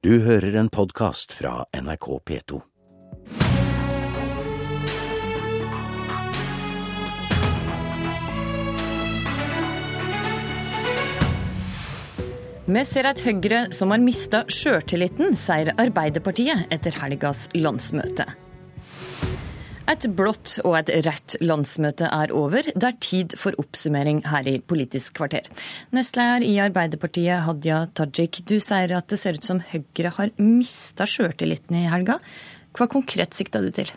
Du hører en podkast fra NRK P2. Vi ser et Høyre som har mista sjøltilliten, sier Arbeiderpartiet etter helgas landsmøte. Et blått og et rødt landsmøte er over. Det er tid for oppsummering her i Politisk kvarter. Nestleder i Arbeiderpartiet, Hadia Tajik, du sier at det ser ut som Høyre har mista sjøltilliten i helga. Hva konkret sikta du til?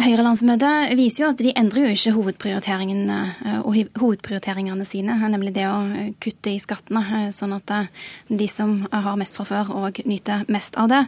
Høyre-landsmøtet viser jo at de endrer jo ikke hovedprioriteringene, eh, hovedprioriteringene sine, nemlig det å eh, kutte i skattene, eh, sånn at de som har mest fra før, òg nyter mest av det.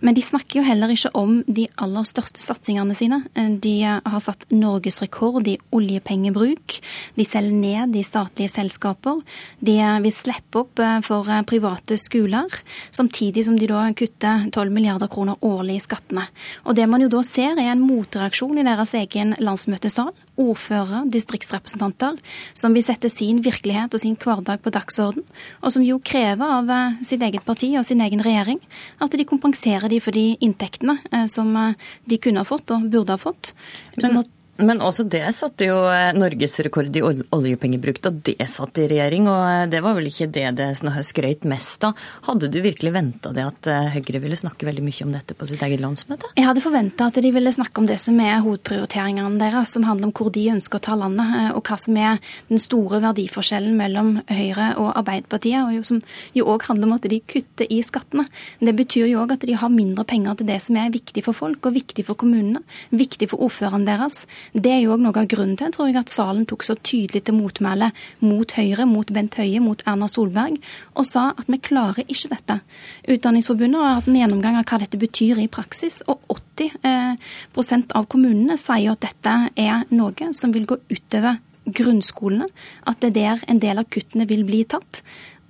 Men de snakker jo heller ikke om de aller største satsingene sine. De har satt norgesrekord i oljepengebruk. De selger ned i statlige selskaper. De vil slippe opp for private skoler, samtidig som de da kutter 12 milliarder kroner årlig i skattene. Og det man jo da ser, er en motreaksjon reaksjon i deres egen landsmøtesal. Ordførere, distriktsrepresentanter, som vil sette sin virkelighet og sin hverdag på dagsorden. Og som jo krever av eh, sitt eget parti og sin egen regjering at de kompenserer de for de inntektene eh, som eh, de kunne ha fått og burde ha fått. Sånn at men også det satte jo eh, norgesrekord i oljepengebruk da det satt i regjering, og eh, det var vel ikke det det skrøt mest av. Hadde du virkelig venta det at eh, Høyre ville snakke veldig mye om dette på sitt eget landsmøte? Jeg hadde forventa at de ville snakke om det som er hovedprioriteringene deres, som handler om hvor de ønsker å ta landet, og hva som er den store verdiforskjellen mellom Høyre og Arbeiderpartiet, og som jo òg handler om at de kutter i skattene. Det betyr jo òg at de har mindre penger til det som er viktig for folk og viktig for kommunene, viktig for ordføreren deres. Det er jo òg noe av grunnen til tror jeg, at salen tok så tydelig til motmæle mot Høyre, mot Bent Høie, mot Erna Solberg, og sa at vi klarer ikke dette. Utdanningsforbundet har hatt en gjennomgang av hva dette betyr i praksis, og 80 eh, av kommunene sier at dette er noe som vil gå utover grunnskolene, at det er der en del av kuttene vil bli tatt.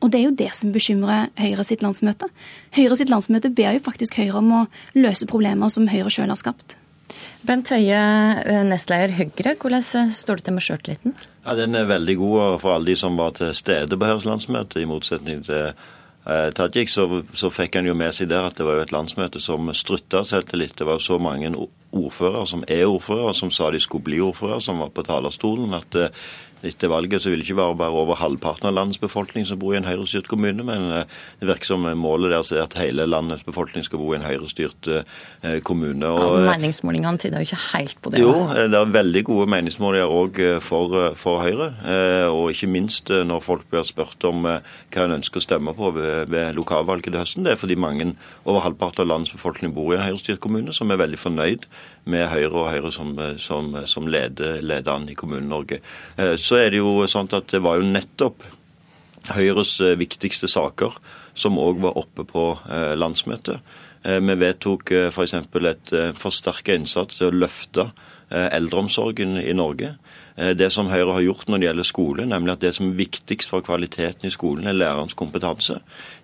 Og det er jo det som bekymrer Høyre sitt landsmøte. Høyre sitt landsmøte ber jo faktisk Høyre om å løse problemer som Høyre sjøl har skapt. Bent Høie, eh, nestleder Høyre, hvordan eh, står det til med sjøltilliten? Ja, Den er veldig god for alle de som var til stede på Høyres landsmøte, i motsetning til eh, Tajik. Så, så, fikk han jo med seg der at det var jo et landsmøte som strutta selvtillit. Det var så mange ordførere som er ordførere, som sa de skulle bli ordførere, som var på talerstolen. at eh, etter valget så vil det ikke være bare over halvparten av landets befolkning som bor i en høyrestyrt kommune, men eh, det virker som målet deres er at hele landets befolkning skal bo i en høyrestyrt eh, kommune. Og, ja, meningsmålingene tyder jo ikke helt på det. Jo, det er veldig gode meningsmålinger òg for, for, Høyre. Og ikke minst når folk blir spurt om hva en ønsker å stemme på ved, ved lokalvalget til høsten. Det er fordi mange, over halvparten av landets befolkning bor i en høyrestyrt kommune, som er veldig fornøyd med Høyre og Høyre som, som, som leder, leder an i Kommune-Norge. Så er det jo sånn at det var jo nettopp Høyres eh, viktigste saker som òg var oppe på eh, landsmøtet. Eh, vi vedtok f.eks. For et forsterka innsats til å løfte eldreomsorgen i Norge. Det som Høyre har gjort når det gjelder skole, nemlig at det som er viktigst for kvaliteten i skolen, er lærerens kompetanse.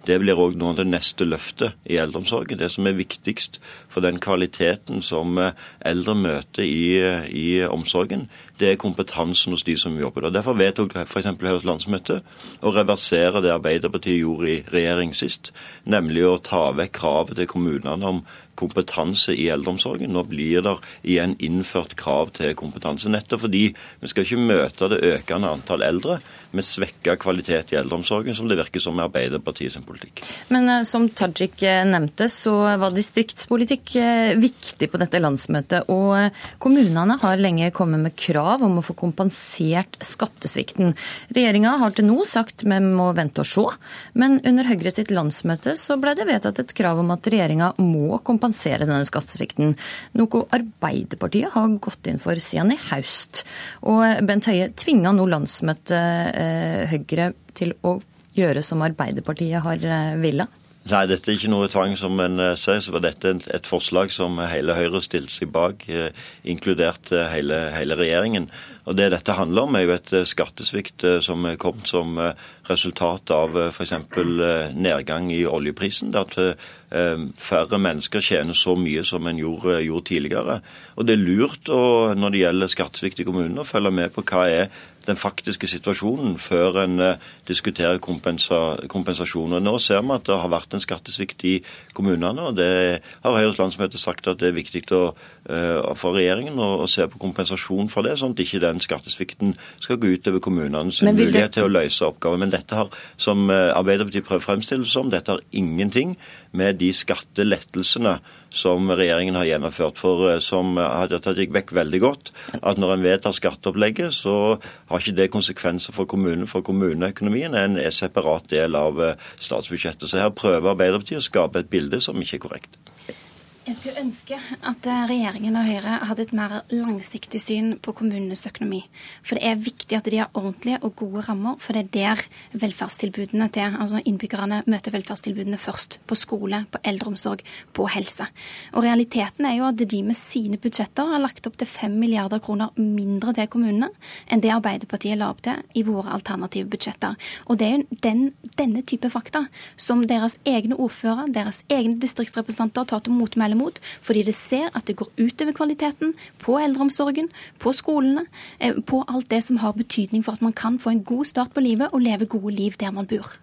Det blir òg noe av det neste løftet i eldreomsorgen. Det som er viktigst for den kvaliteten som eldre møter i, i omsorgen, det er kompetansen hos de som jobber der. Derfor vedtok f.eks. Høyres landsmøte å reversere det Arbeiderpartiet gjorde i regjering sist, nemlig å ta vekk kravet til kommunene om kompetanse i eldreomsorgen. Nå blir det igjen innført krav til kompetanse, nettopp fordi vi skal ikke møte det økende antall eldre med svekka kvalitet i eldreomsorgen, som det virker som er Arbeiderpartiet sin politikk. Men uh, som Tajik uh, nevnte, så var distriktspolitikk uh, viktig på dette landsmøtet. Og kommunene har lenge kommet med krav om å få kompensert skattesvikten. Regjeringa har til nå sagt vi må vente og se, men under Høyre sitt landsmøte så ble det vedtatt et krav om at regjeringa må kompensere denne skattesvikten. Noe Arbeiderpartiet har gått inn for siden i høst. Og Bent Høie tvinga nå landsmøtet eh, Høyre til å gjøre som Arbeiderpartiet har eh, villet? Nei, dette er ikke noe tvang, som en uh, sier. Så var dette et, forslag som hele Høyre stilte seg bak, uh, inkludert hele, hele, regjeringen. Og Det dette handler om, er jo et skattesvikt som er kommet som resultat av f.eks. nedgang i oljeprisen. At færre mennesker tjener så mye som en gjorde, gjorde tidligere. Og Det er lurt å, når det gjelder skattesvikt i kommunene, å følge med på hva er den faktiske situasjonen før en uh, diskuterer kompensa kompensasjoner. Nå ser vi at det har vært en skattesvikt i kommunene, og det har Høyres landsmøte sagt at det er viktig å, uh, for regjeringen å, å, se på kompensasjon for det, sånn at ikke den skattesvikten skal gå ut over kommunenes mulighet det... til å løse oppgaver. Men dette har, som uh, Arbeiderpartiet prøver å fremstille det som, dette har ingenting med de skattelettelsene som regjeringen har gjennomført. For som Hadia gikk vekk veldig godt, at når en vedtar skatteopplegget, så har ikke det konsekvenser for kommunen. For kommuneøkonomien er en separat del av eh, statsbudsjettet. Så her prøver Arbeiderpartiet å skape et bilde som ikke er korrekt. Jeg skulle ønske at eh, regjeringen og Høyre hadde et mer langsiktig syn på kommunenes økonomi. For det er viktig at de har ordentlige og gode rammer, for det er der velferdstilbudene til altså innbyggerne møter velferdstilbudene først. På skole, på eldreomsorg, på helse. Og realiteten er jo at de med sine budsjetter har lagt opp til 5 milliarder kroner mindre til kommunene enn det Arbeiderpartiet la opp til i våre alternative budsjetter. Og det er jo den, denne type fakta som deres egne ordfører, deres egne distriktsrepresentanter tar til motmæle mot, fordi det ser at det går utover kvaliteten på eldreomsorgen, på skolene, eh, på alt det som har betydning for at man kan få en god start på livet og leve gode liv der man bor.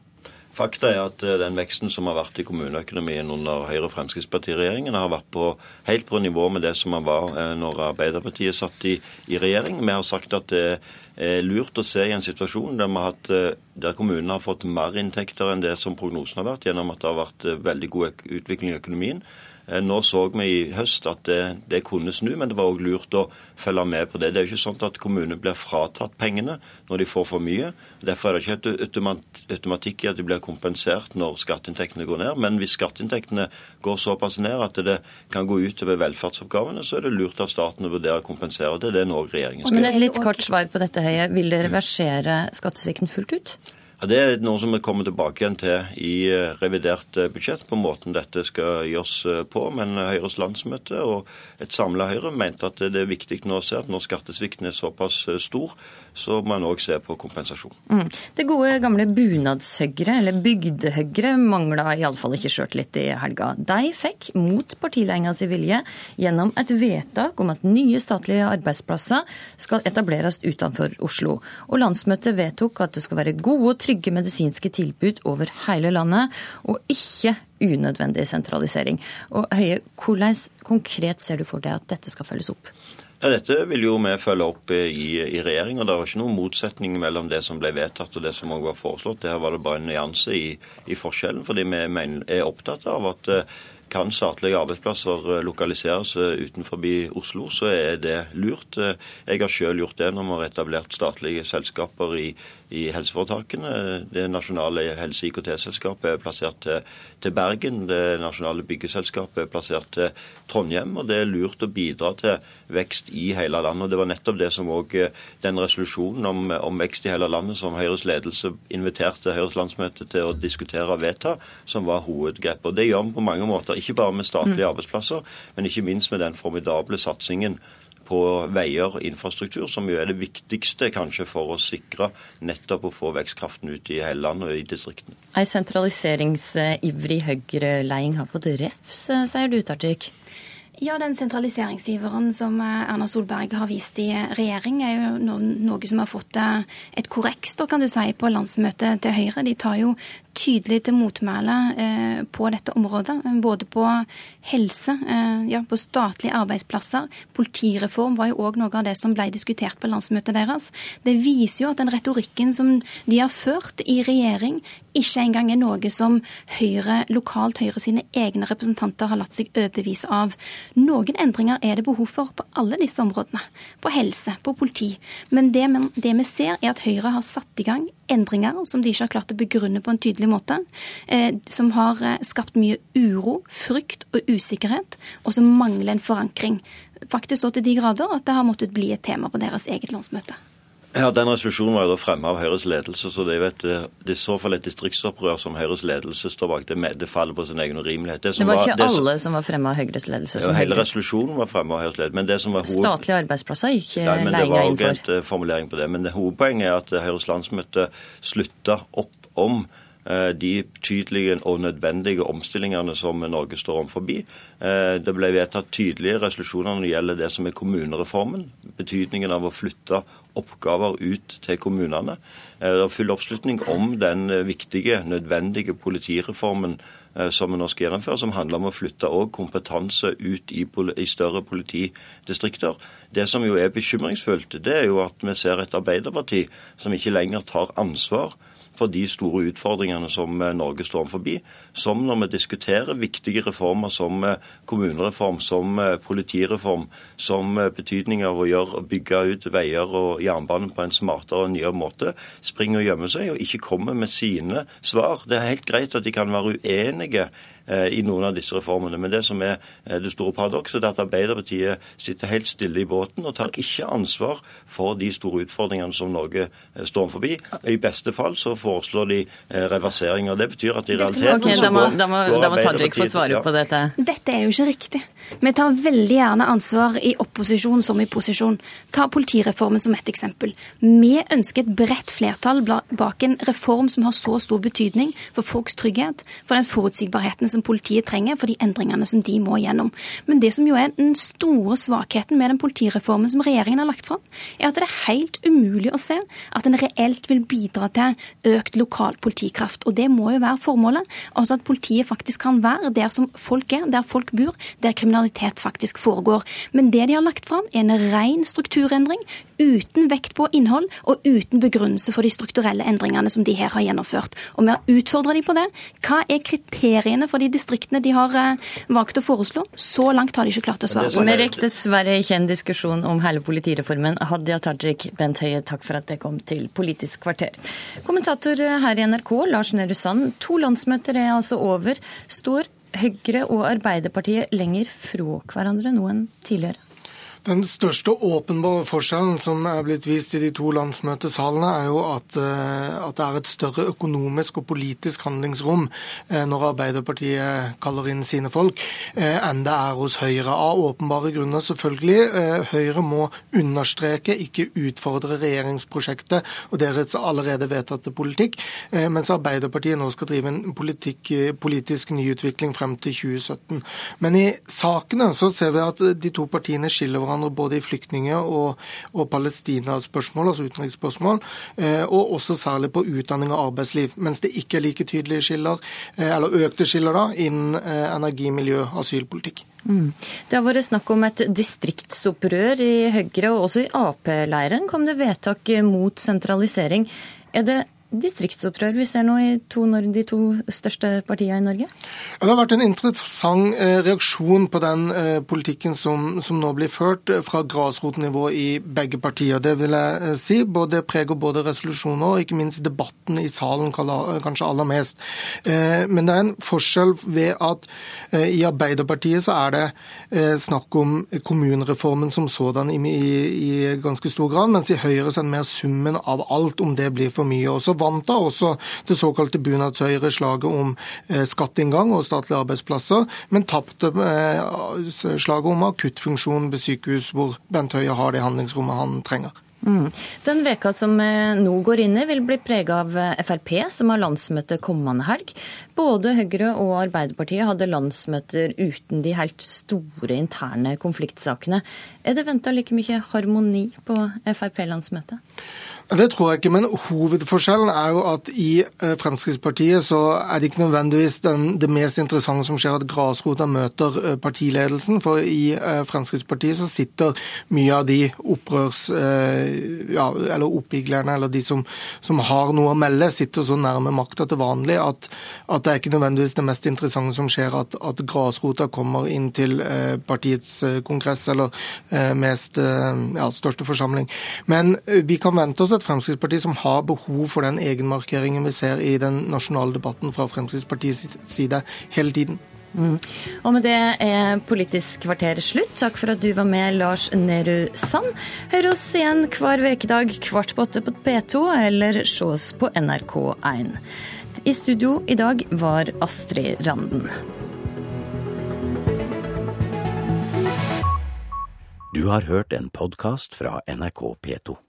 Fakta er at eh, den veksten som har vært i kommuneøkonomien under Høyre- og Fremskrittsparti-regjeringen, har vært på, helt på nivå med det som man var eh, når Arbeiderpartiet satt i, i regjering. Vi har sagt at det er lurt å se i en situasjon der, der kommunene har fått mer inntekter enn det som prognosen har vært, gjennom at det har vært veldig god utvikling i økonomien. Eh, nå så vi i høst at det, det kunne snu, men det var òg lurt å følge med på det. Det er jo ikke sånn at kommunene blir fratatt pengene når de får for mye. Derfor er det ikke et automatikk i at de blir kompensert når skatteinntektene går ned. Men hvis skatteinntektene går såpass ned at det kan gå utover velferdsoppgavene, så er det lurt av staten å vurdere å kompensere. Det er det nå regjeringen skal gjøre. Men et litt kort svar på dette, Høie. Vil dere reversere skattesvikten fullt ut? Ja, Det er noe som vi kommer tilbake igjen til i eh, revidert eh, budsjett, på måten dette skal gjøres eh, på. Men Høyres landsmøte og et samla Høyre mente at det er viktig nå å se at når skattesvikten er såpass stor, så må man òg se på kompensasjon. Mm. Det gode gamle bunadshøyre, eller bygdehøyre, mangla iallfall ikke sjøltillit i helga. De fikk, mot partiledelsen sin vilje, gjennom et vedtak om at nye statlige arbeidsplasser skal etableres utenfor Oslo. Og landsmøtet vedtok at det skal være gode og trygge trygge medisinske tilbud over hele landet, og ikke unødvendig sentralisering. Og Høie, hvordan konkret ser du for deg at dette skal følges opp? Ja, Dette vil jo vi følge opp i, i regjering. og Det var ikke noen motsetning mellom det som ble vedtatt og det som også var foreslått. Det her var det bare en nyanse i, i forskjellen. fordi vi er opptatt av at eh, kan statlige arbeidsplasser eh, lokaliseres eh, utenfor Oslo, så er det lurt. Jeg har selv gjort det når vi har etablert statlige selskaper i, i helseforetakene. Det nasjonale helse-IKT-selskapet er plassert til, Bergen. Det nasjonale byggeselskapet er plassert til Trondheim. Og det er lurt å bidra til vekst i hele landet. Og Det var nettopp det som òg eh, den resolusjonen om, om, vekst i hele landet som Høyres ledelse inviterte Høyres landsmøte til å diskutere og vedta, som var hovedgrepet. Og Det gjør vi på mange måter, ikke bare med statlige mm. arbeidsplasser, men ikke minst med den formidable satsingen på veier og infrastruktur, som jo er det viktigste kanskje for å sikre nettopp å få vekstkraften ut i hele landet og i distriktene. Ei sentraliseringsivrig Høyre-leiing har fått refs, sier du, Tartik? Ja, den sentraliseringsiveren som eh, Erna Solberg har vist i regjering, er jo noe som har fått eh, et korreks kan du si, på landsmøtet til Høyre. De tar jo tydelig til motmæle eh, på dette området. Både på helse, ja, på statlige arbeidsplasser. Politireform var jo òg noe av det som ble diskutert på landsmøtet deres. Det viser jo at den retorikken som de har ført i regjering, ikke engang er noe som Høyre, lokalt Høyre sine egne representanter har latt seg overbevise av. Noen endringer er det behov for på alle disse områdene. På helse, på politi. Men det, det vi ser, er at Høyre har satt i gang endringer som de ikke har klart å begrunne på en tydelig måte. Eh, som har eh, skapt mye uro, frykt og usikkerhet, og som mangler en forankring. Faktisk så til de grader at det har måttet bli et tema på deres eget landsmøte. Ja, Den resolusjonen var jo da fremmet av Høyres ledelse, så det er jo det er i så fall et distriktsopprør som Høyres ledelse står bak. Det, det faller på sin egen urimelighet. Det, det var ikke var, alle som var fremme av Høyres ledelse? Ja, hele resolusjonen var fremme av Høyres ledelse. men det som var hoved... Statlige arbeidsplasser gikk ja, men Det var også en eh, formulering på det. Men det hovedpoenget er at Høyres landsmøte slutta opp om Eh, de tydelige og nødvendige omstillingene som Norge står overfor. forbi. det ble vedtatt tydelige resolusjoner når det gjelder det som er kommunereformen. Betydningen av å flytte oppgaver ut til kommunene. Eh, det er full oppslutning om den viktige, nødvendige politireformen som vi nå skal gjennomføre, som handler om å flytte kompetanse ut i, i større politidistrikter. Det som jo er bekymringsfullt, det er jo at vi ser et Arbeiderparti som ikke lenger tar ansvar for de store utfordringene som eh, Norge står forbi. Som når vi diskuterer viktige reformer som eh, kommunereform, som eh, politireform, som betydning av å gjøre, bygge ut veier og jernbane på en smartere og nyere måte, springer og gjemmer seg og ikke kommer med sine svar. Det er helt greit at de kan være uenige i noen av disse reformene. Men det som er eh, det store paradokset, er at Arbeiderpartiet sitter helt stille i båten og tar ikke ansvar for de store utfordringene som Norge eh, står forbi. I beste fall så foreslår de reverseringer. Det betyr at i realiteten okay, så går, da må, da må Tajik få svare på dette. Dette er jo ikke riktig. Vi tar veldig gjerne ansvar i opposisjon som i posisjon. Ta politireformen som et eksempel. Vi ønsker et bredt flertall bak en reform som har så stor betydning for folks trygghet, for den forutsigbarheten som politiet trenger for de endringene som de må gjennom. Men det som jo er den store svakheten med den politireformen som regjeringen har lagt fram, er at det er helt umulig å se at den reelt vil bidra til økt lokal politikraft. Og det må jo være formålet. Altså at politiet faktisk kan være der som folk er, der folk bor, der kriminalitet faktisk foregår. Men det de har lagt fram, er en ren strukturendring uten vekt på innhold og uten begrunnelse for de strukturelle endringene som de her har gjennomført. Og vi har utfordra de på det. Hva er kriteriene for de distriktene de har eh, valgt å foreslå? Så langt har de ikke klart å svare. Vi rekker dessverre ikke en diskusjon om hele politireformen. Hadia Tajik, Bent Høie, takk for at det kom til Politisk kvarter. Kommentator her i NRK, Lars Nehru Sand. To landsmøter er altså over. Står Høyre og Arbeiderpartiet lenger fra hverandre nå enn tidligere? Den største åpenbare forskjellen som er blitt vist i de to landsmøtesalene, er jo at, eh, at, det er et større økonomisk og politisk handlingsrom eh, når Arbeiderpartiet kaller inn sine folk, eh, enn det er hos Høyre. Av åpenbare grunner, selvfølgelig. Høyre må understreke, ikke utfordre regjeringsprosjektet og deres allerede vedtatte politikk, mens Arbeiderpartiet nå skal drive en politikk, politisk nyutvikling frem til 2017. Men i sakene så ser vi at de to partiene skiller hverandre hverandre både i flyktninger- og, og palestinaspørsmål, altså utenriksspørsmål, eh, og også særlig på utdanning og arbeidsliv. Mens det ikke er like tydelige skiller, eh, eller økte skiller da, innen eh, energi, miljø, asylpolitikk. Mm. Det har vært snakk om et distriktsopprør i Høyre, og også i Ap-leiren kom det vedtak mot sentralisering. Er det distriktsopprør vi ser nå i to, de to største partiene i Norge? Det har vært en interessant eh, reaksjon på den eh, politikken som, som nå blir ført eh, fra grasrotnivå i begge partier. Det vil jeg si. Både preger både resolusjoner og ikke minst debatten i salen kanskje aller mest. Men det er en forskjell ved at i Arbeiderpartiet så er det snakk om kommunereformen som sådan i, i, i ganske stor grad, mens i Høyre så er det mer summen av alt, om det blir for mye. Også vant da også det såkalte bunadshøyre-slaget om eh, skatteinngang og statlige arbeidsplasser, men tapte eh, slaget om akuttfunksjon ved sykehus, hvor Bent Høie har det handlingsrommet han trenger. Mm. Den veka som nå går inn i, vil bli prega av eh, Frp, som har landsmøte kommende helg. Både Høyre og Arbeiderpartiet hadde landsmøter uten de helt store interne konfliktsakene. Er det venta like mye harmoni på Frp-landsmøtet? Det tror jeg ikke, men hovedforskjellen er jo at i eh, Fremskrittspartiet så er det ikke nødvendigvis den, det mest interessante som skjer at grasrota møter eh, partiledelsen. For i eh, Fremskrittspartiet så sitter mye av de opprørs... Ja, eller oppiglerne, eller de som, som, har noe å melde, sitter så nærme makta til vanlig at, at, det er ikke nødvendigvis det mest interessante som skjer at, at grasrota kommer inn til partiets kongress eller mest ja, største forsamling. Men vi kan vente oss et Fremskrittsparti som har behov for den egenmarkeringen vi ser i den nasjonale debatten fra Fremskrittspartiets side hele tiden. Mm. Og med det er Politisk kvarter slutt. Takk for at du var med, Lars Nehru Sand. Hør oss igjen hver ukedag kvart på åtte på P2, eller se oss på NRK1. I studio i dag var Astrid Randen. Du har hørt en podkast fra NRK P2.